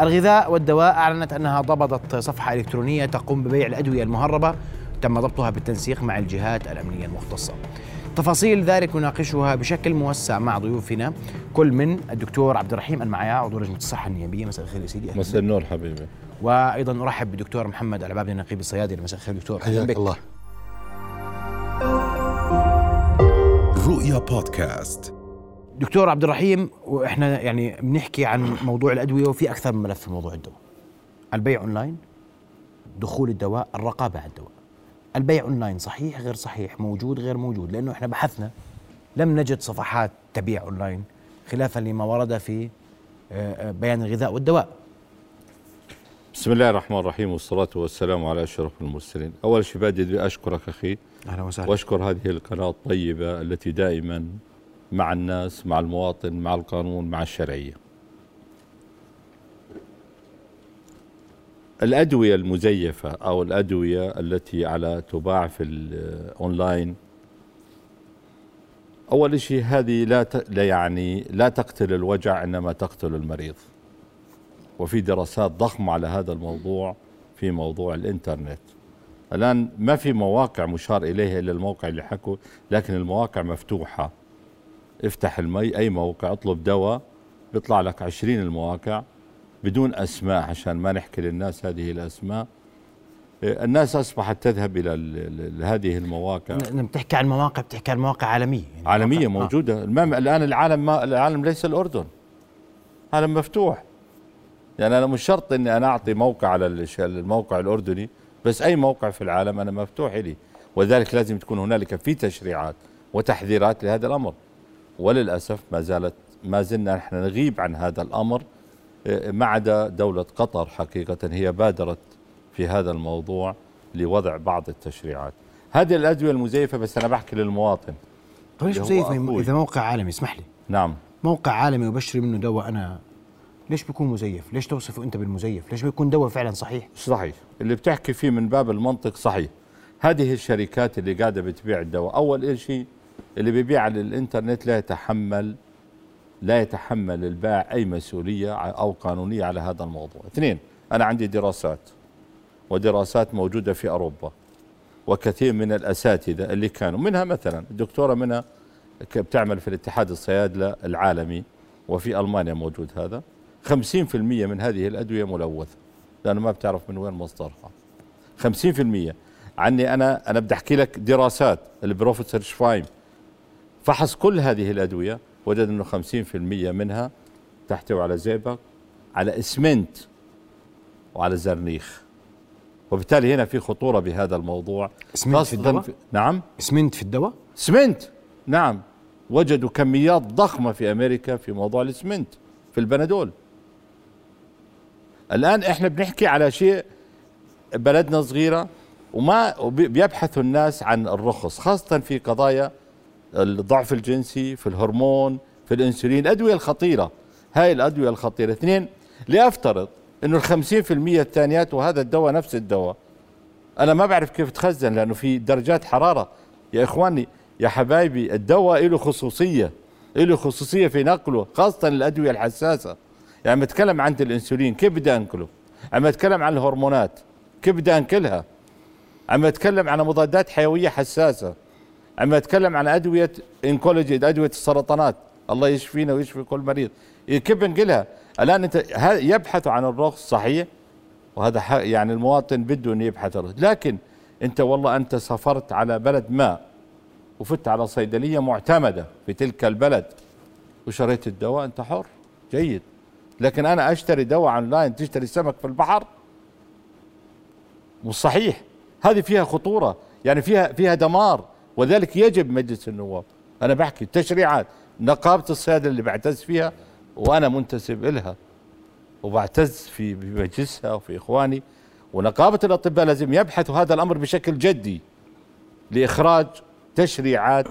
الغذاء والدواء أعلنت أنها ضبطت صفحة إلكترونية تقوم ببيع الأدوية المهربة تم ضبطها بالتنسيق مع الجهات الأمنية المختصة. تفاصيل ذلك نناقشها بشكل موسع مع ضيوفنا. كل من الدكتور عبد الرحيم المعيا عضو لجنة الصحة النيابية. مساء الخير يا سيدي. مساء النور حبيبي. وأيضا أرحب بالدكتور محمد العبابي نقيب الصيادله مساء الخير دكتور. حياك الله. رؤيا بودكاست. دكتور عبد الرحيم وإحنا يعني بنحكي عن موضوع الأدوية وفي أكثر من ملف في موضوع الدواء. البيع أونلاين دخول الدواء الرقابة على الدواء. البيع أونلاين صحيح غير صحيح؟ موجود غير موجود لأنه إحنا بحثنا. لم نجد صفحات تبيع أونلاين خلافا لما ورد في آه، آه، بيان الغذاء والدواء. بسم الله الرحمن الرحيم والصلاة والسلام على أشرف المرسلين. أول شيء بدي أشكرك أخي أهلا وسهلا. وأشكر هذه القناة الطيبة التي دائما مع الناس مع المواطن مع القانون مع الشرعية. الأدوية المزيفة أو الأدوية التي على تباع في الأونلاين أول شيء هذه لا لا يعني لا تقتل الوجع إنما تقتل المريض. وفي دراسات ضخمة على هذا الموضوع في موضوع الإنترنت. الآن ما في مواقع مشار إليها إلا الموقع اللي حكوا لكن المواقع مفتوحة. افتح المي أي موقع اطلب دواء بيطلع لك عشرين المواقع بدون أسماء عشان ما نحكي للناس هذه الأسماء. إيه، الناس أصبحت تذهب إلى هذه المواقع. بتحكي عن مواقع بتحكي عن مواقع عالمية يعني. عالمية آه. موجودة. آه. الآن العالم ما العالم ليس الأردن. عالم مفتوح. يعني أنا مش شرط إني أنا أعطي موقع على الموقع الأردني بس أي موقع في العالم أنا مفتوح لي وذلك لازم تكون هنالك في تشريعات وتحذيرات لهذا الأمر. وللأسف ما زالت ما زلنا نحن نغيب عن هذا الأمر ما عدا دولة قطر حقيقة هي بادرت في هذا الموضوع لوضع بعض التشريعات. هذه الأدوية المزيفة بس أنا بحكي للمواطن. طيب ليش مزيفة إذا موقع عالمي اسمح لي. نعم. موقع عالمي وبشتري منه دواء أنا ليش بيكون مزيف؟ ليش توصفه أنت بالمزيف؟ ليش بيكون دواء فعلا صحيح؟ صحيح. اللي بتحكي فيه من باب المنطق صحيح. هذه الشركات اللي قاعدة بتبيع الدواء. أول شيء اللي بيبيع على الإنترنت لا يتحمل لا يتحمل البائع أي مسؤولية أو قانونية على هذا الموضوع. اثنين أنا عندي دراسات ودراسات موجودة في أوروبا وكثير من الأساتذة اللي كانوا منها مثلا الدكتورة منها بتعمل في الاتحاد الصيادلة العالمي وفي ألمانيا موجود هذا. 50% من هذه الأدوية ملوثة لأنه ما بتعرف من وين مصدرها. 50% عني أنا أنا بدي أحكي لك دراسات البروفيسور شفايم فحص كل هذه الأدوية وجد أنه 50% منها تحتوي على زئبق على إسمنت وعلى زرنيخ. وبالتالي هنا في خطورة بهذا الموضوع. إسمنت في الدواء؟ في نعم. إسمنت في الدواء؟ إسمنت نعم. وجدوا كميات ضخمة في أمريكا في موضوع الإسمنت في البنادول. الآن إحنا بنحكي على شيء بلدنا صغيرة وما بيبحثوا الناس عن الرخص خاصة في قضايا الضعف الجنسي في الهرمون في الانسولين الأدوية الخطيرة. هاي الأدوية الخطيرة. اثنين لافترض إنه في المية الثانيات وهذا الدواء نفس الدواء. أنا ما بعرف كيف تخزن لأنه في درجات حرارة. يا إخواني يا حبايبي الدواء له خصوصية. له خصوصية في نقله خاصة الأدوية الحساسة. يعني بتكلم عن الإنسولين كيف بدي أنقله؟ عم بتكلم عن الهرمونات كيف بدي أنقلها؟ عم بتكلم عن مضادات حيوية حساسة. عم اتكلم عن أدوية oncology أدوية السرطانات. الله يشفينا ويشفي كل مريض. كيف بنقلها؟ الآن أنت يبحث عن الرخص صحيح وهذا يعني المواطن بده إنه يبحث الرخص لكن أنت والله أنت سافرت على بلد ما وفت على صيدلية معتمدة في تلك البلد وشريت الدواء أنت حر. جيد. لكن أنا أشتري دواء أونلاين تشتري سمك في البحر؟ مش صحيح. هذه فيها خطورة. يعني فيها فيها دمار. وذلك يجب مجلس النواب. أنا بحكي تشريعات نقابة الصيادلة اللي بعتز فيها وأنا منتسب إلها وبعتز في مجلسها وفي إخواني. ونقابة الأطباء لازم يبحثوا هذا الأمر بشكل جدي لإخراج تشريعات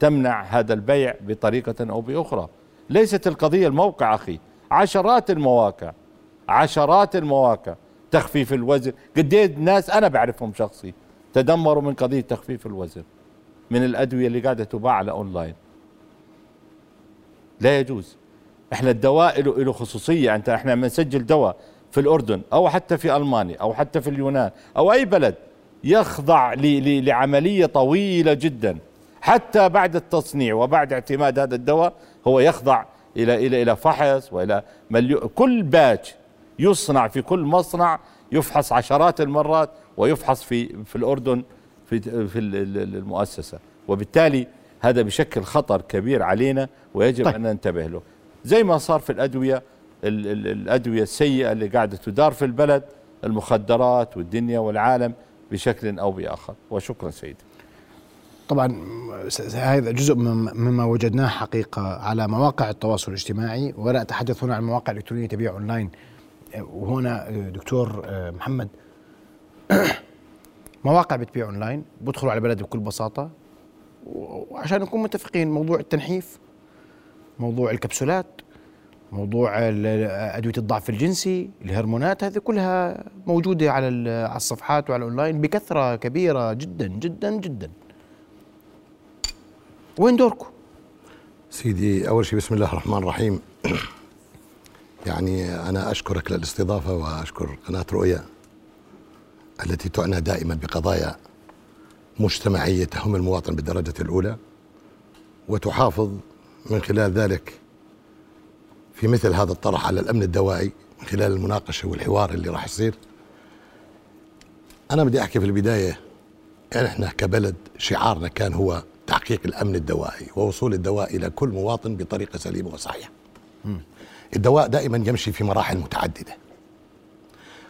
تمنع هذا البيع بطريقة أو بأخرى. ليست القضية الموقع أخي. عشرات المواقع عشرات المواقع. تخفيف الوزن. قد ناس أنا بعرفهم شخصي تدمروا من قضية تخفيف الوزن. من الأدوية اللي قاعدة تباع على أونلاين. لا يجوز. إحنا الدواء له له خصوصية. أنت إحنا لما نسجل دواء في الأردن أو حتى في ألمانيا أو حتى في اليونان أو أي بلد يخضع لعملية طويلة جدا. حتى بعد التصنيع وبعد اعتماد هذا الدواء هو يخضع إلى إلى إلى فحص وإلى مليو كل باتش يصنع في كل مصنع يفحص عشرات المرات ويفحص في في الأردن في في ال- ال- المؤسسة. وبالتالي هذا بشكل خطر كبير علينا ويجب طيب. أن ننتبه له. زي ما صار في الأدوية ال- ال- الأدوية السيئة اللي قاعدة تدار في البلد المخدرات والدنيا والعالم بشكل أو بآخر. وشكرا سيدي. طبعا هذا جزء مم- مما وجدناه حقيقة على مواقع التواصل الاجتماعي ولا أتحدث هنا عن مواقع إلكترونية تبيع أونلاين. أه، وهنا دكتور أه، محمد. مواقع بتبيع أونلاين بدخلوا على بلد بكل بساطة و- وعشان نكون متفقين موضوع التنحيف موضوع الكبسولات موضوع أدوية الضعف الجنسي الهرمونات هذه كلها موجودة على على الصفحات وعلى الأونلاين بكثرة كبيرة جدا جدا جدا. وين دوركم؟ سيدي أول شيء بسم الله الرحمن الرحيم. يعني أنا أشكرك للاستضافة وأشكر قناة رؤيا. التي تعنى دائما بقضايا مجتمعية تهم المواطن بالدرجة الأولى وتحافظ من خلال ذلك في مثل هذا الطرح على الأمن الدوائي من خلال المناقشة والحوار اللي راح يصير أنا بدي أحكي في البداية يعني إحنا كبلد شعارنا كان هو تحقيق الأمن الدوائي ووصول الدواء إلى كل مواطن بطريقة سليمة وصحيحة. الدواء دائما يمشي في مراحل متعددة.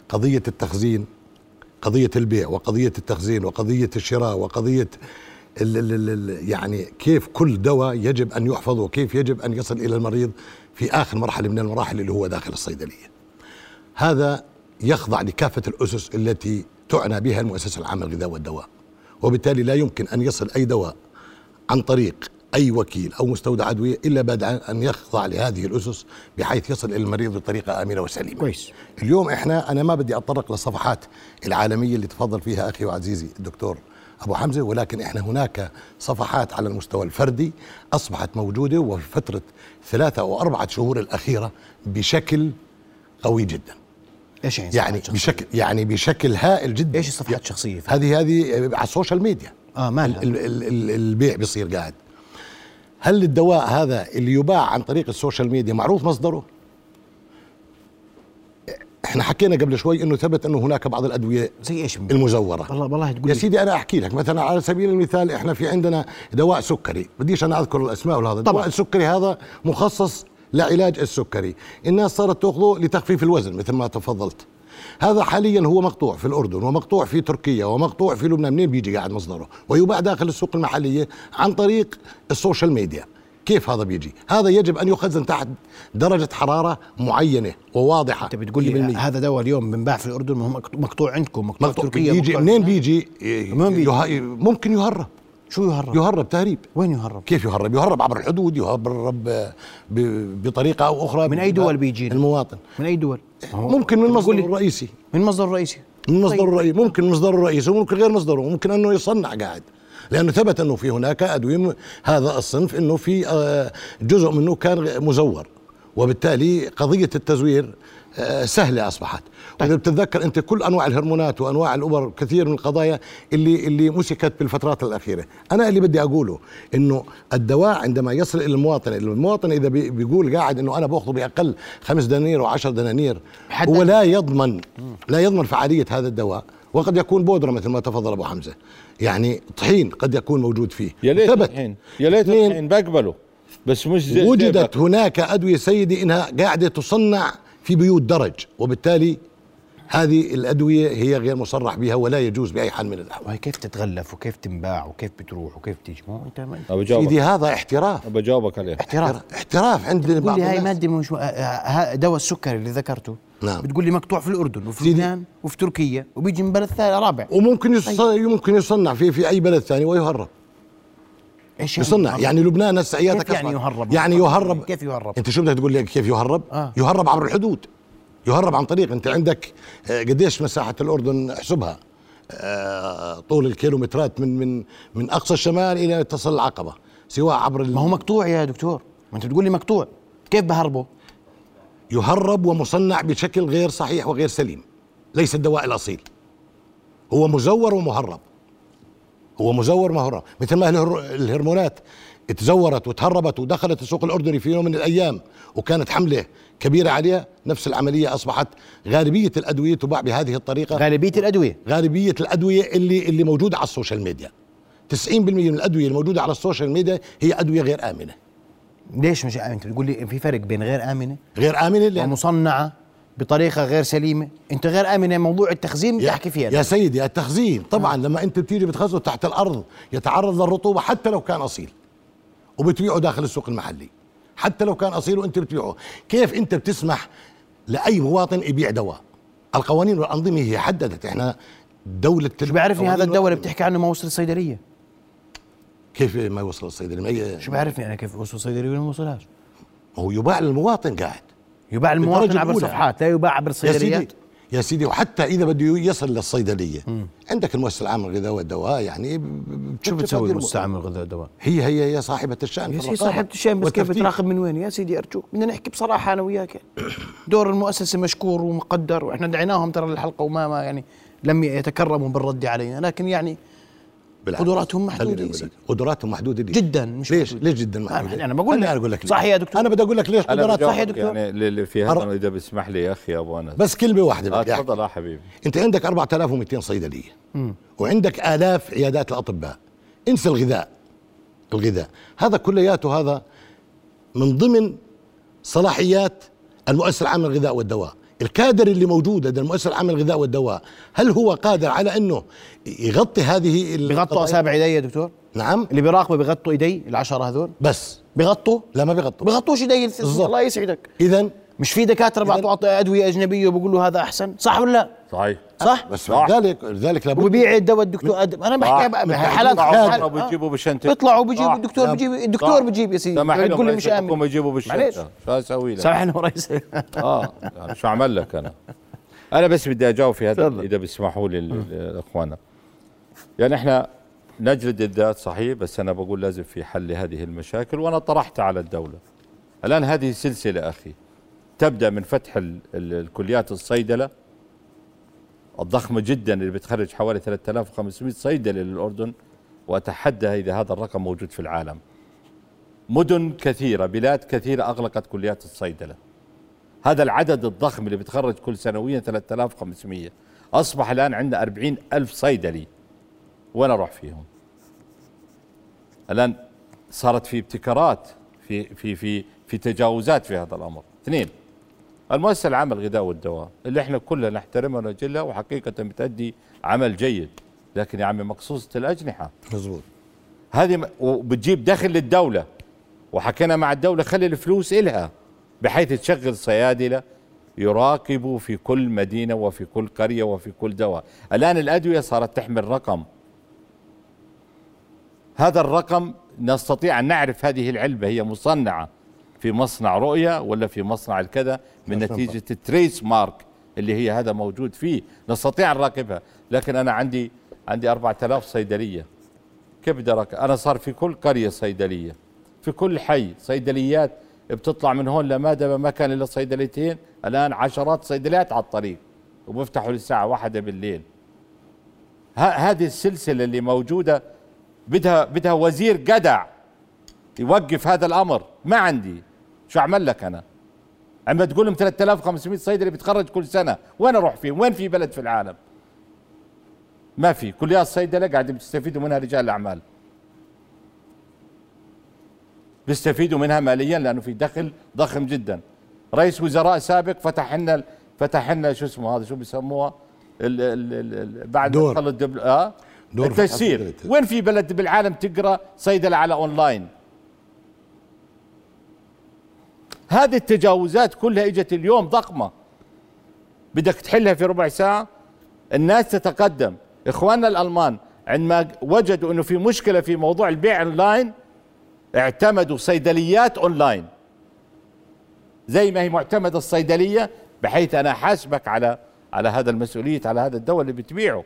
قضية التخزين قضية البيع وقضية التخزين وقضية الشراء وقضية ال ال ال ال يعني كيف كل دواء يجب أن يحفظ وكيف يجب أن يصل إلى المريض في آخر مرحلة من المراحل اللي هو داخل الصيدلية. هذا يخضع لكافة الأسس التي تعنى بها المؤسسة العامة للغذاء والدواء وبالتالي لا يمكن أن يصل أي دواء عن طريق أي وكيل أو مستودع أدوية إلا بعد أن يخضع لهذه الأسس بحيث يصل إلى المريض بطريقة آمنة وسليمة كويس. اليوم إحنا أنا ما بدي أتطرق للصفحات العالمية اللي تفضل فيها أخي وعزيزي الدكتور أبو حمزة ولكن إحنا هناك صفحات على المستوى الفردي أصبحت موجودة وفي فترة ثلاثة أو أربعة شهور الأخيرة بشكل قوي جدا إيش يعني يعني؟ بشكل يعني بشكل هائل جدا إيش الصفحات الشخصية؟ فيه؟ هذه هذه على ال social media آه مالها؟ ال- ال- ال- البيع بيصير قاعد هل الدواء هذا اللي يباع عن طريق ال social media معروف مصدره؟ إحنا حكينا قبل شوي إنه ثبت إنه هناك بعض الأدوية زي إيش؟ المزورة. والله والله تقول يا سيدي أنا أحكي لك مثلا على سبيل المثال إحنا في عندنا دواء سكري بديش أنا أذكر الأسماء ولا هذا طبعاً. الدواء السكري هذا مخصص لعلاج السكري. الناس صارت تأخذه لتخفيف الوزن مثل ما تفضلت. هذا حاليا هو مقطوع في الأردن ومقطوع في تركيا ومقطوع في لبنان منين بيجي قاعد مصدره؟ ويباع داخل السوق المحلية عن طريق ال social media. كيف هذا بيجي؟ هذا يجب أن يخزن تحت درجة حرارة معينة وواضحة. أنت بتقول لي 100%. هذا دواء اليوم بنباع في الأردن مقطوع عندكم مقطوع, مقطوع. تركيا بيجي مقطوع منين بيجي؟ منين بيجي؟ ممكن يهرب. شو يهرب؟ يهرب تهريب وين يهرب؟ كيف يهرب؟ يهرب عبر الحدود يهرب بطريقة أو أخرى من أي دول بيجينا؟ المواطن من أي دول؟ ممكن من مصدره لي الرئيسي من مصدر رئيسي من مصدره طيب. الرئيسي ممكن مصدره الرئيسي وممكن غير مصدره ممكن أنه يصنع قاعد لأنه ثبت أنه في هناك أدوية هذا الصنف إنه في آه، جزء منه كان مزور وبالتالي قضية التزوير سهلة أصبحت. وإذا بتتذكر أنت كل أنواع الهرمونات وأنواع الأبر كثير من القضايا اللي اللي مسكت بالفترات الأخيرة. أنا اللي بدي أقوله إنه الدواء عندما يصل إلى المواطن المواطن إذا بي- بيقول قاعد إنه أنا بأخذه بأقل خمس دنانير وعشر دنانير حد هو. لا يضمن لا يضمن فعالية هذا الدواء وقد يكون بودرة مثل ما تفضل أبو حمزة. يعني طحين قد يكون موجود فيه. يا ليت ثبت. الحين يا ليت الحين بقبله. بس مش زي وجدت زي هناك أدوية سيدي إنها قاعدة تصنع في بيوت درج وبالتالي هذه الأدوية هي غير مصرح بها ولا يجوز بأي حال من الأحوال. وهي كيف تتغلف وكيف تنباع وكيف بتروح وكيف تيجي؟ ما أنت ما سيدي هذا احتراف. بجاوبك عليه احتراف. احتراف عند بتقول بعض لي هاي. مادة مش آه، آه، دواء السكري اللي ذكرته. نعم. بتقول لي مقطوع في الأردن وفي. لبنان وفي تركيا وبيجي من بلد ثاني رابع. وممكن يصنع ممكن يصنع في في أي بلد ثاني ويهرب. إيش يعني يصنع يهرب؟ يعني لبنان هسه عياتك كيف يعني يهرب؟ يعني يهرب. كيف يهرب؟ أنت شو بدك تقول لي كيف يهرب؟ آه. يهرب عبر الحدود. يهرب عن طريق. أنت عندك آه، قديش مساحة الأردن؟ احسبها. آه، طول الكيلومترات من من من أقصى الشمال إلى تصل العقبة سواء عبر ما هو مقطوع يا دكتور. ما أنت بتقول لي مقطوع. كيف بهربه؟ يهرب ومصنع بشكل غير صحيح وغير سليم. ليس الدواء الأصيل. هو مزور ومهرب. هو مزور ومهرب مثل ما الهر- الهرمونات تزورت وتهربت ودخلت السوق الأردني في يوم من الأيام وكانت حملة كبيرة عليها نفس العملية أصبحت غالبية الأدوية تباع بهذه الطريقة. غالبية الأدوية. غالبية الأدوية اللي اللي موجودة على ال social media. 90% من الأدوية الموجوده على ال social media هي أدوية غير آمنة. ليش مش انت بتقول لي في فرق بين غير آمنة غير آمنة لأن ومصنعة؟ بطريقة غير سليمة. أنت غير امنه موضوع التخزين بتحكي فيها. يا سيدي التخزين. طبعا لما أنت بتيجي بتخزنه تحت الأرض يتعرض للرطوبة حتى لو كان أصيل وبتبيعه داخل السوق المحلي. حتى لو كان أصيل وأنت بتبيعه. كيف أنت بتسمح لأي مواطن يبيع دواء؟ القوانين والأنظمة هي حددت. إحنا دولة شو بيعرفني هذا الدواء اللي. بتحكي عنه ما وصل الصيدلية؟ كيف ما يوصل الصيدلي ما هي- شو بيعرفني أنا كيف وصل الصيدلية ولا ما وصلهاش؟ هو يباع للمواطن قاعد. يباع المواطن عبر. الصفحات لا يباع عبر يا سيدي الصيدليات يا سيدي وحتى إذا بده يصل للصيدلية. عندك المؤسسة العامة للغذاء والدواء يعني شو بتسوي هذه المستعمل الغذاء والدواء؟ هي هي هي صاحبة الشأن يا سيدي صاحبة الشأن بس كيف. بتراقب من وين؟ يا سيدي أرجوك. بدنا نحكي بصراحة أنا وياك. دور المؤسسة مشكور ومقدر وإحنا دعيناهم ترى للحلقة وما ما يعني لم يتكرموا بالرد علينا. لكن يعني بالعكس. قدراتهم يا. سيدي. قدراتهم محدودة ليش؟ جدا مش ليش محدودة. ليش جدا محدودة؟ أنا بقول لك. خليني أقول لك. صح يا دكتور. أنا بدي أقول لك ليش أنا قدرات صح يا دكتور؟ يعني اللي في هذا إذا بسمح لي يا أخي أبو أنس بس كلمة واحدة آه بدي أحكي. تفضل يا حبيبي أنت عندك 4200 صيدلية وعندك آلاف عيادات الأطباء انسى الغذاء الغذاء هذا كلياته هذا من ضمن صلاحيات المؤسسة العامة للغذاء والدواء الكادر اللي موجود لدى المؤسسة العامة للغذاء والدواء هل هو قادر على أنه يغطي هذه القضايا؟ أصابع إيدي يا دكتور؟ نعم. اللي بيراقبوا بيغطوا إيدي العشرة هذول؟ بس. بيغطوا؟ لا ما بيغطوا. بيغطوش إيدي. الله يسعدك. اذا مش في دكاترة بعطوا أدوية أجنبية وبيقولوا هذا أحسن صح ولا لا صحيح صح بس. لذلك لذلك لابد وبيبيع الدواء الدكتور أد... أنا بحكي بقى من حالات بيطلعوا آه. بشنطة بيطلعوا بيجيبوا صح. الدكتور. بيجيب الدكتور. بيجيب يا سيدي سمح لهم تقول لي مش امن يجيبوا معلش بالشنطة شو أسوي لك؟ سامحني رئيس آه يعني شو اعمل لك أنا؟ أنا بس بدي أجاوب في هذا. إذا بيسمحوا لي ال- الاخوان يعني إحنا نجلد الذات صحيح بس أنا بقول لازم في حل لهذه المشاكل وأنا طرحتها على الدولة الآن هذه سلسلة أخي تبدأ من فتح ال ال الكليات الصيدلة. الضخمة جدا اللي بتخرج حوالي 3500 صيدله للأردن وأتحدى إذا هذا الرقم موجود في العالم. مدن كثيرة بلاد كثيرة أغلقت كليات الصيدلة. هذا العدد الضخم اللي بتخرج كل سنويا 3500 أصبح الآن عندنا 40 ألف صيدلي. وين أروح فيهم؟ الآن صارت في ابتكارات في في في في تجاوزات في هذا الأمر. اثنين المؤسسة العامة للغذاء والدواء اللي إحنا كلنا نحترمها ونجلها وحقيقة بتأدي عمل جيد. لكن يا عمي مقصوصة الأجنحة. مزبوط هذه وبتجيب دخل للدولة. وحكينا مع الدولة خلي الفلوس إلها بحيث تشغل صيادلة يراقبوا في كل مدينة وفي كل قرية وفي كل دواء. الآن الأدوية صارت تحمل رقم. هذا الرقم نستطيع أن نعرف هذه العلبة هي مصنعة. في مصنع رؤية ولا في مصنع الكذا من نتيجة التريس مارك اللي هي هذا موجود فيه. نستطيع نراقبها لكن أنا عندي عندي 4000 صيدلية. كيف بدي أنا صار في كل قرية صيدلية في كل حي صيدليات بتطلع من هون لمادة ما كان إلا صيدليتين. الآن عشرات صيدليات على الطريق وبيفتحوا للساعة واحدة بالليل. ه- هذه السلسلة اللي موجودة بدها بدها وزير جدع يوقف هذا الأمر. ما عندي. شو أعمل لك أنا؟ عم تقول لهم 3500 صيدلي بيتخرج كل سنة وين أروح فيه؟ وين في بلد في العالم؟ ما في كليات الصيدلة قاعدين بيستفيدوا منها رجال الأعمال. بيستفيدوا منها ماليا لأنه في دخل ضخم جدا. رئيس وزراء سابق فتح لنا فتح لنا شو اسمه هذا شو بيسموها ال ال ال ال بعد دور. الدبل آه؟ دور التيسير. وين في بلد بالعالم تقرأ صيدله على أونلاين؟ هذه التجاوزات كلها إجت اليوم ضخمة. بدك تحلها في ربع ساعة؟ الناس تتقدم. إخواننا الألمان عندما وجدوا إنه في مشكلة في موضوع البيع أونلاين اعتمدوا صيدليات أونلاين. زي ما هي معتمدة الصيدلية بحيث أنا أحاسبك على على هذا المسؤولية على هذا الدواء اللي بتبيعه.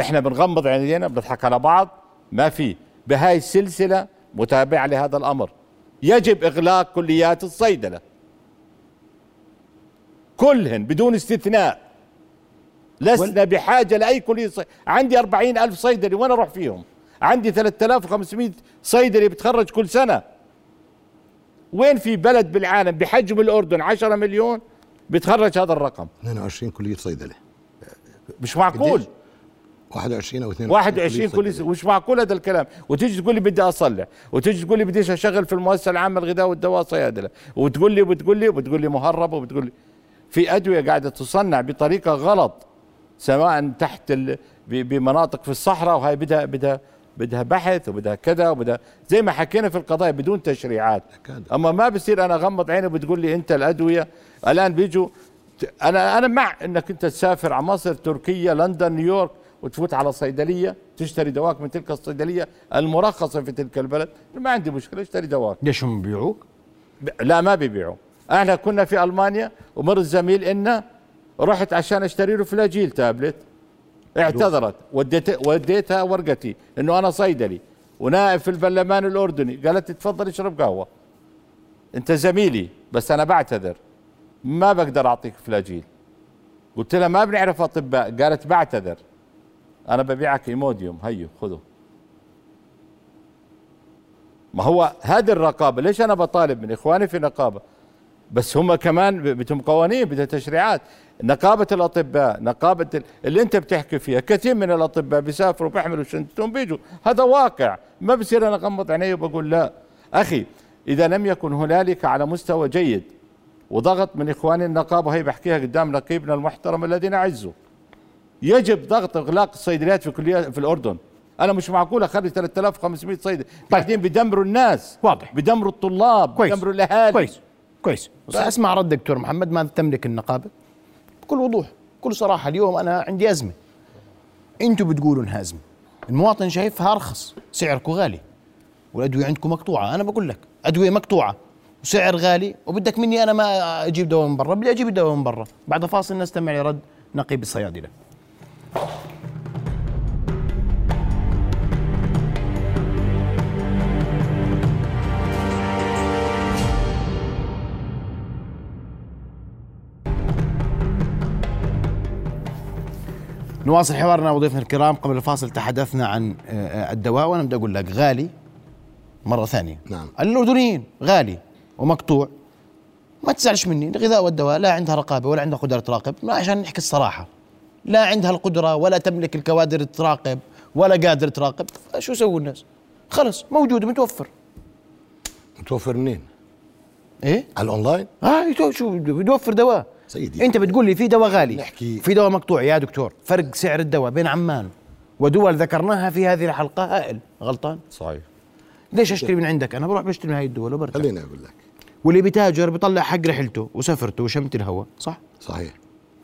إحنا بنغمض عينينا بنضحك على بعض. ما في. بهاي السلسلة متابعة لهذا الأمر. يجب إغلاق كليات الصيدلة. كلهن بدون استثناء. لسنا بحاجة لأي كلية صيدله عندي أربعين ألف صيدلي وين أروح فيهم؟ عندي 3500 صيدلي بتخرج كل سنة. وين في بلد بالعالم بحجم الأردن 10 مليون بتخرج هذا الرقم؟ 22 كلية صيدلة. مش معقول؟ 21 أو 22 21 كل صيدلة. مش معقول هذا الكلام. وتيجي تقول لي بدي اصلح وتيجي تقول لي بديش أشغل في المؤسسة العامة للغذاء والدواء صيادلة. وتقول لي وبتقول لي وبتقول لي مهرب وبتقول لي في أدوية قاعدة تصنع بطريقة غلط سواء تحت ال... ب- بمناطق في الصحراء وهي بدها بدها بدها بحث وبدها كذا وبدها زي ما حكينا في القضايا بدون تشريعات. أما ما بصير أنا اغمض عيني وبتقول لي أنت الأدوية. الآن بيجوا أنا أنا مع إنك أنت تسافر على مصر تركيا لندن نيويورك. وتفوت على صيدليه تشتري دواك من تلك الصيدلية المرخصة في تلك البلد. ما عندي مشكلة اشتري دواك. ليش هم بيبيعوك؟ لا ما بيبيعوا. إحنا كنا في ألمانيا ومر الزميل إلنا رحت عشان أشتري له فلاجيل تابلت. اعتذرت. وديت وديتها ورقتي إنه أنا صيدلي. ونائب في البرلمان الأردني. قالت تفضل اشرب قهوة. أنت زميلي بس أنا بعتذر. ما بقدر أعطيك فلاجيل. قلت لها ما بنعرف أطباء. قالت بعتذر. أنا ببيعك إيموديوم. هيو خذه. ما هو هذه الرقابة ليش أنا بطالب من إخواني في نقابة؟ بس هم كمان بدهم قوانين بدها تشريعات. نقابة الأطباء نقابة ال- اللي أنت بتحكي فيها كثير من الأطباء بيسافروا بيحملوا شنطتهم بيجوا. هذا واقع. ما بصير أنا أغمض عيني وبقول لا. أخي إذا لم يكن هنالك على مستوى جيد وضغط من إخواني النقابة هي بحكيها قدام نقيبنا المحترم الذي نعزه. يجب ضغط إغلاق الصيدليات في كليات في الأردن. أنا مش معقول أخلي 3500 صيدلي بعدين بدمروا الناس واضح. بدمروا الطلاب كويس. بدمروا الأهالي. كويس. كويس. بس اسمع رد دكتور محمد ماذا تملك النقابة؟ بكل وضوح بكل صراحة اليوم أنا عندي أزمة. أنتم بتقولوا إنها أزمة. المواطن شايفها أرخص. سعركم غالي. والأدوية عندكم مقطوعة. أنا بقول لك أدوية مقطوعة. وسعر غالي. وبدك مني أنا ما أجيب دواء من برا. بدي أجيب الدواء من برا؟ بعد فاصل نستمع لرد نقيب الصيادلة. نواصل حوارنا وضيفنا الكرام قبل الفاصل تحدثنا عن آه، آه، الدواء وأنا بدي أقول لك غالي مرة ثانية. نعم. الأردنيين غالي ومقطوع. ما تزعلش مني الغذاء والدواء لا عندها رقابة ولا عندها قدرة تراقب. ما عشان نحكي الصراحة. لا عندها القدرة ولا تملك الكوادر تراقب ولا قادر تراقب. شو يسووا الناس؟ خلص موجود متوفر. متوفر منين؟ إيه؟ على الأونلاين؟ آه شو بيوفر دواء. سيدي. أنت بتقول لي في دواء غالي. نحكي- في دواء مقطوع يا دكتور. فرق سعر الدواء بين عمان ودول ذكرناها في هذه الحلقة. هائل. غلطان؟ صحيح. ليش أشتري من عندك؟ أنا بروح بشتري من هاي الدول وبرجع خليني أقول لك. واللي بيتاجر بيطلع حق رحلته وسفرته وشمت الهواء صح؟ صحيح.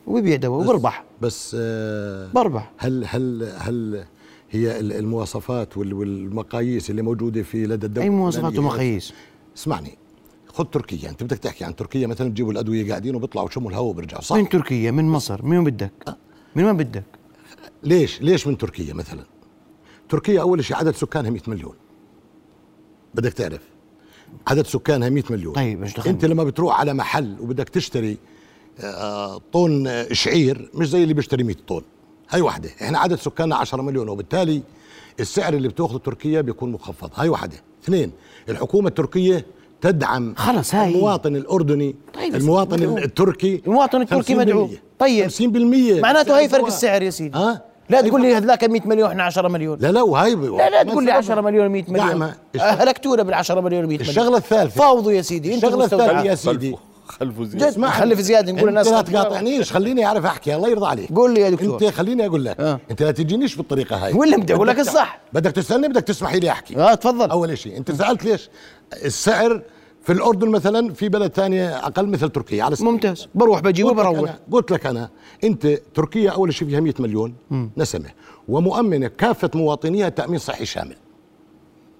وبيبيع دواء وبربح. بس آه بربح. هل هل هل هي ال- المواصفات وال- والمقاييس اللي موجودة في لدى الدولة؟ أي مواصفات؟ ومقاييس؟ اسمعني. خذ تركيا. انت بدك تحكي عن تركيا مثلا بتجيبوا الأدوية قاعدين وبيطلعوا يشموا الهواء وبيرجعوا صح. من تركيا؟ من مصر؟ من بدك؟ من وين بدك؟ ليش؟ ليش من تركيا مثلا؟ تركيا أول شيء عدد سكانها 100 مليون. بدك تعرف. عدد سكانها 100 مليون. طيب، مش دخلنا. أنت لما بتروح على محل وبدك تشتري آه، طن آه، شعير مش زي اللي بيشتري 100 طن. هاي واحدة إحنا عدد سكاننا 10 مليون. وبالتالي السعر اللي بتأخذه تركيا بيكون مخفض. هاي واحدة اثنين الحكومة التركية تدعم خلص هاي. المواطن الأردني طيب المواطن مدعو. التركي المواطن التركي 50% مدعو. طيب. 50% معناته هاي فرق. السعر يا سيدي ها لا تقول لي هذاك 100 مليون إحنا 10 مليون لا لا وهي لا لا تقول لي 10 مليون 100 مليون دعمة. أهلكتونا بال 10 مليون 100 مليون الشغلة الثالثة فاوضوا يا سيدي المستودعات. الثالثة يا سيدي خلفوا خلفوا زي جد اسمعني. خلي في زيادة نقول الناس لا تقاطعنيش خليني أعرف أحكي الله يرضى عليك قول لي يا دكتور. أنت خليني أقول لك آه. أنت لا تجينيش بالطريقة هاي ولا بدي أقول لك الصح. بدك تستني بدك تسمحي لي أحكي آه تفضل أول شيء أنت سألت ليش السعر في الأردن مثلا في بلد ثانية أقل مثل تركيا. على سبيل ممتاز. بروح بجي قلت لك وبروح. قلت لك أنا أنت تركيا أول شيء فيها 100 مليون. نسمه ومؤمنة كافة مواطنيها تأمين صحي شامل.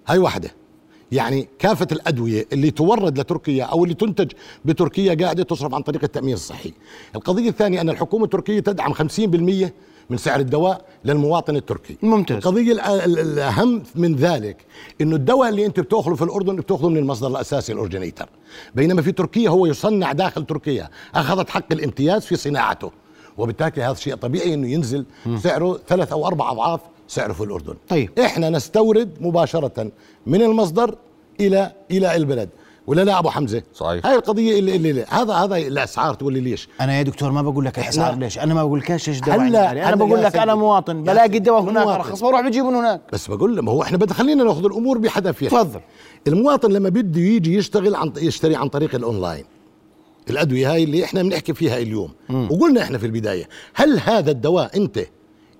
هاي واحدة. يعني كافة الأدوية اللي تورد لتركيا أو اللي تنتج بتركيا قاعدة تصرف عن طريق التأمين الصحي. القضية الثانية أن الحكومة التركية تدعم 50% من سعر الدواء للمواطن التركي. ممتاز. القضية الأ- ال- الاهم من ذلك إنه الدواء اللي أنت بتأخذه في الأردن بتأخذه من المصدر الأساسي ال originator بينما في تركيا هو يصنع داخل تركيا. أخذت حق الامتياز في صناعته. وبالتالي هذا شيء طبيعي إنه ينزل سعره ثلاث أو أربع أضعاف سعره في الأردن. طيب. إحنا نستورد مباشرة من المصدر إلى إلى البلد. ولا لا ابو حمزة؟ صحيح. هاي القضية اللي, اللي, اللي هذا هذا الأسعار تقول لي ليش؟ أنا يا دكتور ما بقول لك الاسعار ليش؟ أنا ما بقول لكش إيش دواء هلا-. أنا بقول لك أنا. مواطن بلاقي. الدواء هناك. أرخص بروح بجيبه من هناك. بس بقول له ما هو إحنا بدنا خلينا ناخذ الأمور بحذافيرها تفضل. المواطن لما بده يجي يشتغل عن يشتري عن طريق الأونلاين. الأدوية هاي اللي إحنا بنحكي فيها اليوم. وقلنا إحنا في البداية هل هذا الدواء أنت؟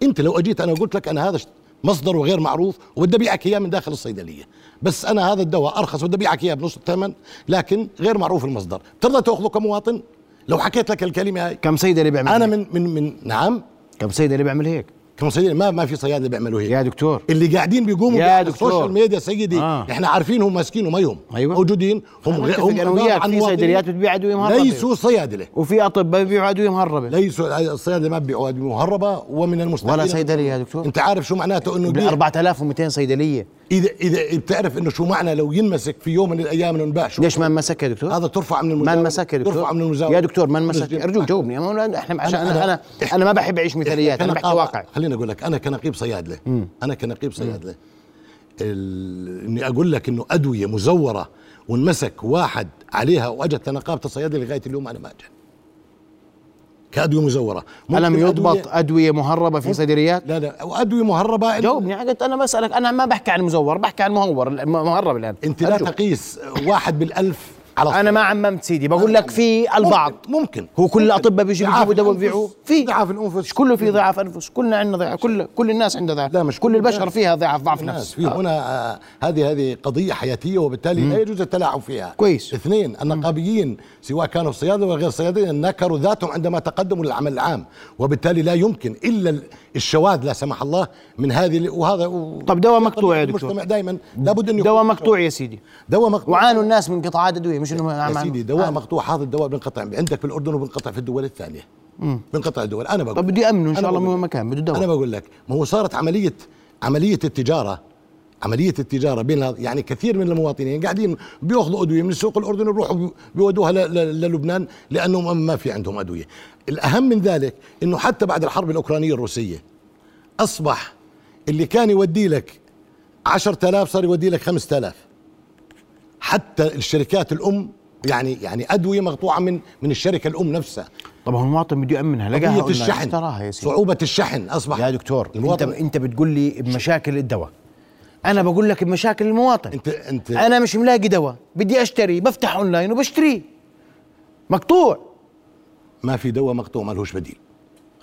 أنت لو أجيت أنا قلت لك أنا هذا مصدره غير معروف وبدي أبيعك إياه من داخل الصيدلية. بس أنا هذا الدواء أرخص وبدي أبيعك إياه بنص الثمن لكن غير معروف المصدر. بترضى تأخذه كمواطن؟ لو حكيت لك الكلمة هاي. كم صيدلي بيعمل أنا؟ من من من نعم. كم صيدلي بيعمل هيك؟ كم صيدلي ما ما في صيادله بيعملوا هيك. يا دكتور. اللي قاعدين بيقوموا يا دكتور. ال social media سيدي آه. إحنا عارفينهم ماسكين وما يهم أيوة. موجودين. هم غير هم عن في صيدليات بتبيع ادويه مهربه ليسوا صيادله وفي اطباء بيبيعوا ادويه مهربه ليسوا الصيادله ما بيبيعوا ادويه مهربه ومن المستحيل. ولا صيدلية يا دكتور. أنت عارف شو معناته إنه ب يبيع 4200 صيدلية. اذا إذا بتعرف إنه شو معنى لو ينمسك في يوم من الأيام شو ليش ما انمسك يا دكتور؟ هذا ترفع من ما المزاوله انمسك يا دكتور؟ ترفع من المزاولة. يا دكتور ما انمسك. ارجوك جاوبني. أنا- إحنا عشان أنا- أنا أنا أنا ما بحب أعيش مثاليات أنا بحكي واقع. خليني أقول لك أنا كنقيب صيادله أنا كنقيب صيادله إني أقول لك إنه أدوية مزورة وانمسك واحد عليها وأجت لنقابه الصيادله لغاية اليوم أنا ما اجى كأدوية مزورة. ألم ممكن يضبط أدوية- أدوية مهربة في صيدليات لا لا. وادويه مهربة جاوبني قلت أنا بسألك أنا ما بحكي عن المزور بحكي عن المهور المهرب الآن. أنت لا. تقيس واحد بالألف على أنا ما عممت سيدي بقول لك في البعض. ممكن, ممكن. هو كل. الاطباء بيجوا ضعاف بيجيبوا دواء بيبيعوه في ضعاف الأنفس. مش كله في ضعف أنفس كلنا عندنا ضعف كل كل الناس عندها ضعف لا، مش كل البشر. فيها ضعف ضعف نفس. في هنا آه، هذه هذه قضية حياتية وبالتالي لا يجوز التلاعب فيها. كويس. اثنين النقابيين سواء كانوا صيادله ولا غير صيادله نكروا ذاتهم عندما تقدموا للعمل العام. وبالتالي لا يمكن إلا ال- الشواذ لا سمح الله من هذه وهذا و- طب دواء مقطوع يا دكتور. المجتمع دائما لابد انه دواء مقطوع يا سيدي. دواء مقطوع. وعانوا الناس من قطاعات أدوية مش انه يا سيدي دواء آه. مقطوع هذا الدواء بينقطع عندك في الأردن وبينقطع في الدول الثانية. بينقطع الدول. أنا بقول طب بدي امنه إن شاء الله من مكان بده أنا دواء بقول لك ما هو صارت عمليه عملية التجارة عملية التجارة بين يعني كثير من المواطنين قاعدين بيأخذوا أدوية من السوق الاردني بيروحوا بي- بيودوها للبنان لأنه ما في عندهم أدوية. الأهم من ذلك إنه حتى بعد الحرب الأوكرانية الروسية أصبح اللي كان يودي لك 10000 صار يودي لك 5000 حتى الشركات الأم يعني يعني أدوية مقطوعة من من الشركة الأم نفسها. طب هو المواطن بده يامنها لقاها الشحن. إشتراها يا سيدي؟ صعوبة الشحن أصبح. يا دكتور المواطن انت بتقول لي بمشاكل الدواء. أنا بقول لك بمشاكل المواطن. انت انت أنا مش ملاقي دواء. بدي أشتري بفتح أونلاين وبشتريه. مقطوع. ما في دواء مقطوع ما لهوش بديل.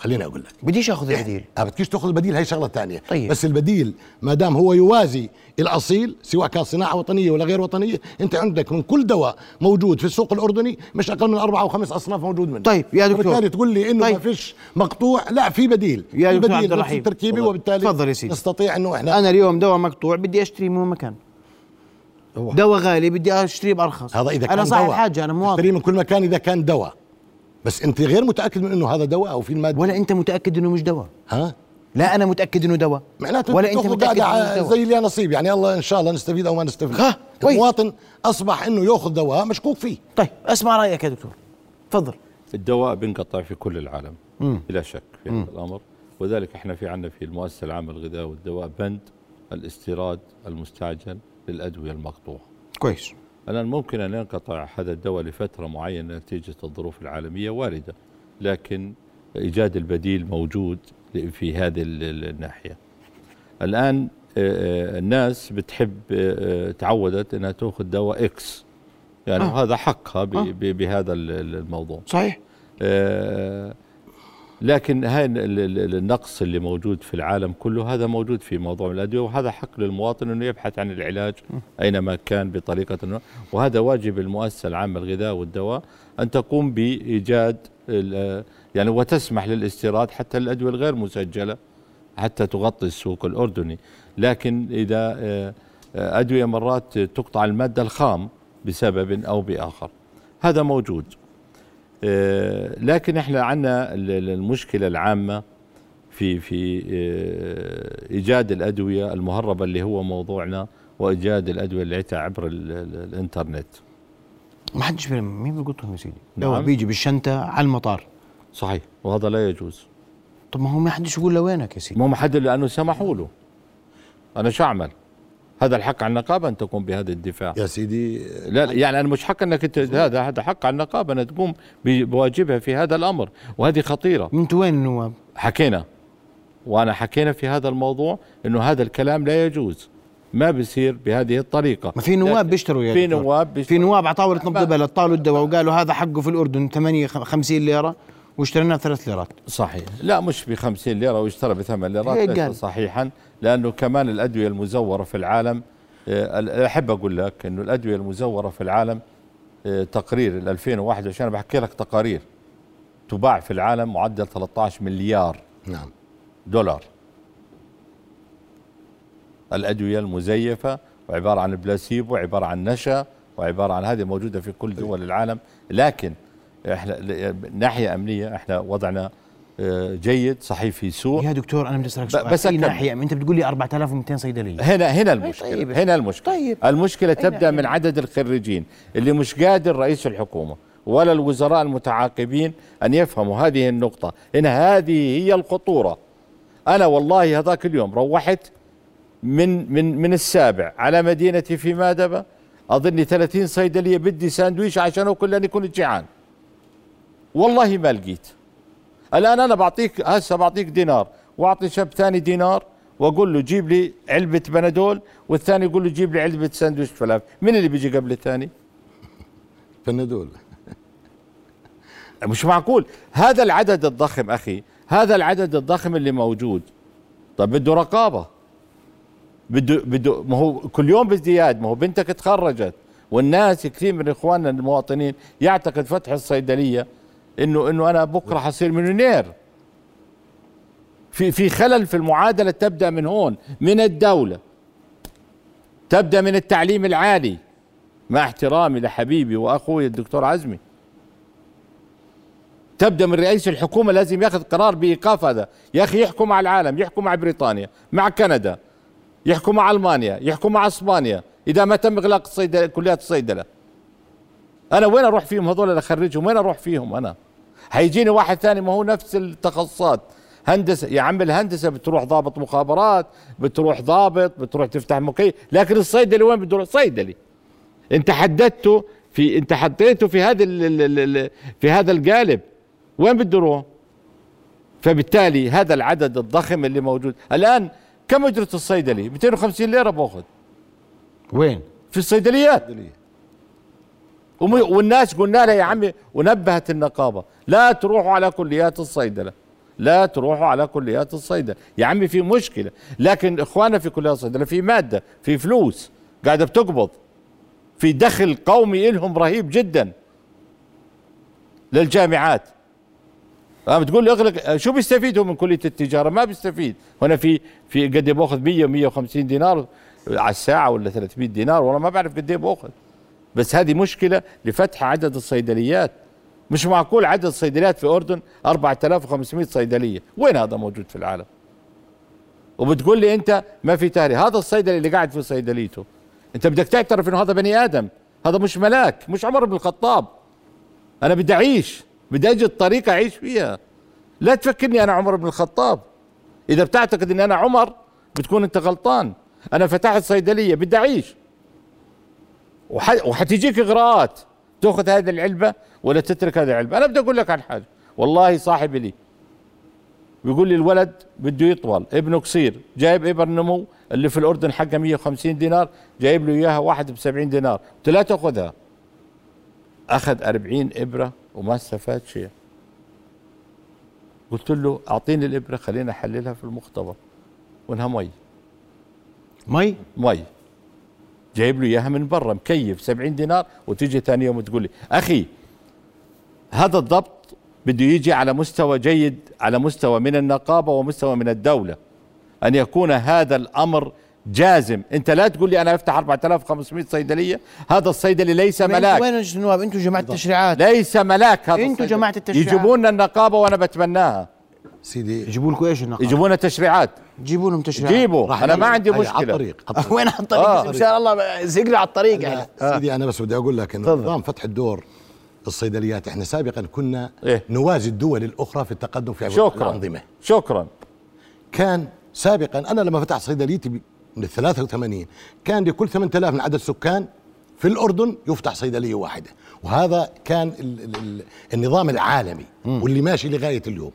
خليني أقول لك بديش أخذ البديل ما بدكيش تأخذ البديل هي شغلة ثانية طيب. بس البديل ما دام هو يوازي الأصيل سواء كان صناعة وطنية ولا غير وطنية أنت عندك من كل دواء موجود في السوق الأردني مش أقل من اربعه أو خمس أصناف موجود منه طيب، يا دكتور. وبالتالي تقول لي إنه طيب. ما فيش مقطوع لا في بديل يا دكتور بديل عبد الرحيم. تفضل. وبالتالي تفضل يا سيدي. نستطيع إنه إحنا أنا اليوم دواء مقطوع بدي اشتريه من مكان. دواء غالي بدي اشتريه بأرخص هذا إذا كان أنا صاحب دواء حاجة أنا مواطن من كل مكان إذا كان دواء بس انت غير متأكد من إنه هذا دواء أو في المادة؟ ولا أنت متأكد إنه مش دواء؟ ها؟ لا أنا متأكد إنه دواء. معناته ولا أنت متأكد إنه دواء. زي اللي نصيب يعني الله إن شاء الله نستفيد أو ما نستفيد. ها، كويس. المواطن أصبح إنه يأخذ دواء مشكوك فيه. طيب اسمع رأيك يا دكتور. تفضل. الدواء بينقطع في كل العالم بلا شك في هذا الأمر. وذلك إحنا في عندنا في المؤسسة العامة للغذاء والدواء بند الاستيراد المستعجل للأدوية المقطوعة. كويس. الان ممكن أن ينقطع هذا الدواء لفترة معينة نتيجة الظروف العالمية واردة لكن إيجاد البديل موجود في هذه ال- ال- الناحية. الآن آه، آه، الناس بتحب آه، تعودت إنها تأخذ دواء إكس يعني آه. هذا حقها آه. بهذا ال- ال- الموضوع. صحيح آه، لكن هاي ال- ال- ال- النقص اللي موجود في العالم كله هذا موجود في موضوع الأدوية وهذا حق للمواطن إنه يبحث عن العلاج أينما كان بطريقة ما وهذا واجب المؤسسة العامة للغذاء والدواء أن تقوم بإيجاد يعني وتسمح للاستيراد حتى الأدوية الغير مسجلة حتى تغطي السوق الأردني. لكن إذا آه، آه، أدوية مرات تقطع المادة الخام بسبب أو بآخر هذا موجود. لكن إحنا عندنا ال- ال- المشكلة العامة في في آه، إيجاد الأدوية المهربة اللي هو موضوعنا وإيجاد الأدوية اللي عتها عبر ال ال الإنترنت. ما حدش بيعمل- مين بيلقطهم يا سيدي؟ نعم. هو بيجي بالشنطة على المطار. صحيح. وهذا لا يجوز. طب ما هو ما حدش يقول لوينك يا سيدي. مو محدد لأنه سمحوا له. أنا شو أعمل؟ هذا الحق على النقابة أن تقوم بهذا الدفاع يا سيدي لا لا، يعني أنا مش حق أنك انت هذا هذا حق على النقابة انها تقوم بواجبها في هذا الأمر وهذه خطيرة أنتوا وين النواب؟ حكينا وأنا حكينا في هذا الموضوع إنه هذا الكلام لا يجوز ما بيصير بهذه الطريقة ما في نواب بيشتروا يا في. نواب في بيشتروا. نواب على طاوله نبض بلد طالوا الدواء وقالوا هذا حقه في الأردن 8 50 ليرة واشتريناه بثلاث ليرات. صحيح. لا مش ب 50 ليرة واشترى بثمان ليرات هيك ليس قال. صحيحا. لأنه كمان الأدوية المزورة في العالم آه، أحب أقول لك إنه الأدوية المزورة في العالم آه، تقرير ال 2021 أنا بحكي لك تقارير. تباع في العالم معدل 13 مليار نعم. دولار. الأدوية المزيفة وعبارة عن بلاسيبو وعبارة عن نشا وعبارة عن هذه موجودة في كل دول العالم. لكن إحنا ناحية أمنية إحنا وضعنا آه، جيد صحيح في سوء يا دكتور أنا بدي أسألك سؤال. بس أكمل. ناحية؟ أنت بتقول لي 4200 صيدلية. هنا هنا المشكلة طيب. هنا المشكلة. طيب. المشكلة تبدأ من عدد الخريجين اللي مش قادر رئيس الحكومة ولا الوزراء المتعاقبين أن يفهموا. هذه النقطة. هنا هذه هي الخطورة. أنا والله هذاك اليوم روحت من من من السابع على مدينتي في مادبة أظني 30 صيدلية بدي ساندويش عشان أكل لأني كنت جيعان. والله ما لقيت. الآن أنا بعطيك هسه بعطيك دينار وأعطي شاب ثاني دينار وأقول له جيب لي علبة بنادول والثاني يقول له جيب لي علبة ساندويش فلافل مين اللي بيجي قبل الثاني؟ فندول مش معقول. هذا العدد الضخم أخي هذا العدد الضخم اللي موجود. طب بده رقابة. بده بده ما هو كل يوم بازدياد. ما هو بنتك تخرجت والناس كثير من إخواننا المواطنين يعتقد فتح الصيدلية انه إنه أنا بكرة حصير مليونير. في في خلل في المعادلة تبدأ من هون من الدولة. تبدأ من التعليم العالي. مع احترامي لحبيبي وأخوي الدكتور عزمي. تبدأ من رئيس الحكومة لازم يأخذ قرار بإيقاف هذا. يا أخي يحكوا مع العالم يحكوا مع بريطانيا مع كندا يحكوا مع ألمانيا يحكوا مع إسبانيا. إذا ما تم إغلاق الصيدله كليات الصيدلة. أنا وين أروح فيهم هذول اللي اخرجهم وين أروح فيهم أنا؟ هيجيني واحد ثاني ما هو نفس التخصصات. هندسة يا عم الهندسة بتروح ضابط مخابرات بتروح ضابط بتروح تفتح مكيف لكن الصيدلي وين بده يروح؟ صيدلي. انت حددته في انت حطيته في هذا ال- ال- ال- ال- في هذا القالب. وين بده يروح؟ فبالتالي هذا العدد الضخم اللي موجود. الآن كم أجرة الصيدلي؟ 250 ليرة بأخذ. وين؟ في الصيدليات. والناس قلنا لها يا عمي ونبهت النقابة لا تروحوا على كليات الصيدلة لا تروحوا على كليات الصيدلة. يا عمي في مشكلة لكن إخواننا في كليات الصيدلة في مادة في فلوس قاعدة بتقبض في دخل قومي لهم رهيب جدا للجامعات. أما بتقول لي اغلق شو بيستفيدوا من كلية التجارة؟ ما بيستفيد. هنا في في قد إيه بأخذ 100 150 دينار على الساعة ولا 300 دينار؟ والله ما بعرف قد إيه بأخذ. بس هذه مشكلة لفتح عدد الصيدليات. مش معقول عدد الصيدليات في الاردن 4500 صيدلية؟ وين هذا موجود في العالم؟ وبتقول لي أنت ما في تاريخ. هذا الصيدلي اللي قاعد في صيدليته. أنت بدك تعترف إنه هذا بني آدم. هذا مش ملاك مش عمر بن الخطاب. أنا بدي أعيش بدي أجد طريقة أعيش فيها. لا تفكرني أنا عمر بن الخطاب. إذا بتعتقد إني أنا عمر بتكون أنت غلطان. أنا فتحت صيدلية بدي أعيش. وحتجيك إغراءات. تأخذ هذه العلبة ولا تترك هذه العلبة. أنا بدي أقول لك عن حاجة. والله صاحبي لي بيقول لي الولد بده يطول ابنه قصير. جايب إبر نمو اللي في الأردن حقها 150 دينار جايب له إياها واحد ب 70 دينار. قلت لا تأخذها. أخذ 40 إبرة وما استفاد شيء. قلت له أعطيني الإبرة خلينا أحللها في المختبر. وانها مي. مي؟ مي. جايب له إياها من برا مكيف 70 دينار وتيجي ثاني يوم تقول لي أخي هذا الضبط بده يجي على مستوى جيد على مستوى من النقابة ومستوى من الدولة. أن يكون هذا الأمر جازم. أنت لا تقول لي أنا أفتح 4500 صيدلية هذا الصيدلي ليس ملاك. وين يا النواب أنتوا جماعة التشريعات. ليس ملاك هذا الصيدلي. جماعة التشريعات. يجيبوا لنا النقابة وأنا بتمناها. سيدي يجيبوا لكم إيش النقابة؟ يجيبوا لنا تشريعات جيبوا لهم تشريعات. جيبوا. أنا ما عندي على مشكلة. على الطريق. وين على الطريق؟ آه. إن شاء الله زقنا على الطريق يعني. لا، سيدي أنا بس بدي أقول لك إنه. نظام فتح الدور الصيدليات إحنا سابقا كنا إيه؟ نوازي الدول الأخرى في التقدم في شكرا. الأنظمة. شكرا. كان سابقا أنا لما فتحت صيدليتي من ال 83 كان لكل 8000 من عدد السكان في الأردن يفتح صيدلية واحدة. وهذا كان ال ال ال النظام العالمي واللي ماشي لغاية اليوم.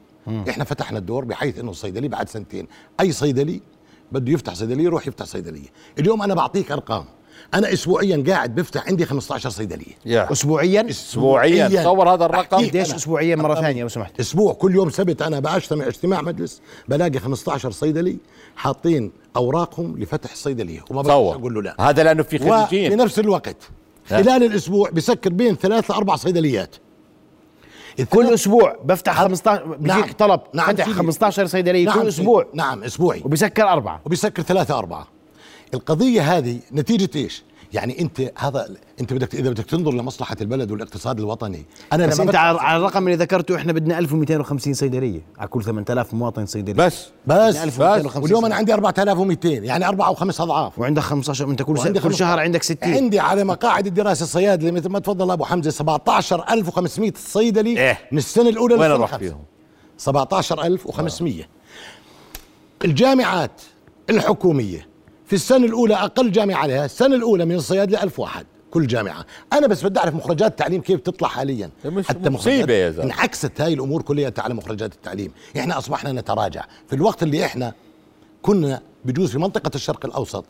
إحنا فتحنا الدور بحيث انه الصيدلي بعد سنتين اي صيدلي بده يفتح صيدلية يروح يفتح صيدلية. اليوم أنا بعطيك أرقام. أنا اسبوعيا قاعد بفتح عندي 15 صيدلية. يا. اسبوعيا؟ اسبوعيا. تصور هذا الرقم. قديش. اسبوعيا مرة ثانية لو سمحت. أسبوع كل يوم سبت أنا بجتمع اجتماع مجلس بلاقي 15 صيدلي حاطين أوراقهم لفتح الصيدلية. وما بقدرش تصور أقول له لا. هذا لأنه في وفي خريجين. نفس الوقت. خلال الأسبوع بسكر بين ثلاث لأربع صيدليات. كل أسبوع بفتح 15 نعم. بيجيك طلب نعم فتح سيدي. 15 صيدلية نعم كل. أسبوع نعم أسبوعي وبسكر أربعة وبيسكر ثلاثة أربعة القضية هذه نتيجة إيش؟ يعني أنت هذا أنت بدك إذا بدك تنظر لمصلحة البلد والاقتصاد الوطني أنا بس انت على الرقم اللي ذكرته إحنا بدنا 1250 صيدلية على كل 8000 مواطن صيدلي بس بس, بس 1250 واليوم أنا عندي 4200 يعني أربعة أو خمس أضعاف وعندك 15 أنت كل كل شهر عندك 60 عندي على مقاعد الدراسة الصيادلة مثل ما تفضل أبو حمزة 17500 صيدلي إيه. من السنة الأولى وين الخامسة. فيهم؟ 17500 الجامعات الحكومية في السنة الأولى أقل جامعة عليها السنة الأولى من الصيادلة ألف واحد كل جامعة. أنا بس بدي أعرف مخرجات التعليم كيف تطلع حاليا. مش حتى مصيبة مخرجات- يا زلمة. انعكست هاي الأمور كلها على مخرجات التعليم. إحنا أصبحنا نتراجع. في الوقت اللي إحنا كنا بجوز في منطقة الشرق الأوسط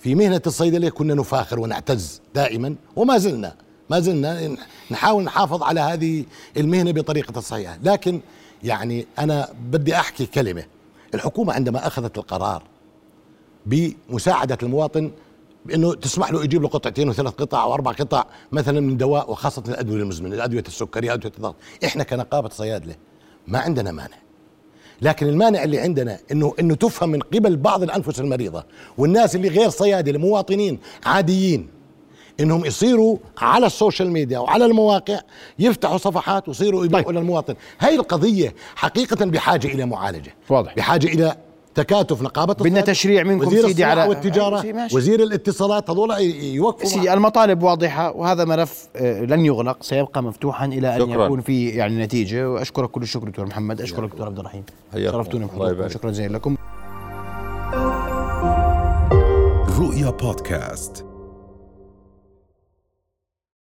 في مهنة الصيدلية كنا نفاخر ونعتز دائما وما زلنا ما زلنا نحاول نحافظ على هذه المهنة بطريقة الصحيحة. لكن يعني أنا بدي أحكي كلمة. الحكومة عندما أخذت القرار بمساعدة المواطن بأنه تسمح له يجيب له قطعتين وثلاث قطع أو أربع قطع مثلا من دواء وخاصة الأدوية المزمنة أدوية السكري أدوية الضغط إحنا كنقابة صيادلة ما عندنا مانع لكن المانع اللي عندنا إنه إنه تفهم من قبل بعض الأنفس المريضة والناس اللي غير صيادله مواطنين عاديين إنهم يصيروا على ال social media وعلى المواقع يفتحوا صفحات ويصيروا يبيعوا طيب. للمواطن هاي القضية حقيقة بحاجة إلى معالجة واضح. بحاجة إلى تكاتف نقابة بدنا تشريع منكم وزير سيدي على- والتجارة. وزير الاتصالات هذول يوقفوا سيدي المطالب واضحة وهذا ملف آه، لن يغلق سيبقى مفتوحا إلى أن شكراً. يكون في يعني نتيجة وأشكرك كل الشكر دكتور محمد أشكرك دكتور عبد الرحيم. شرفتوني الله بحضوركم. شكرا جزيلا لكم رؤيا بودكاست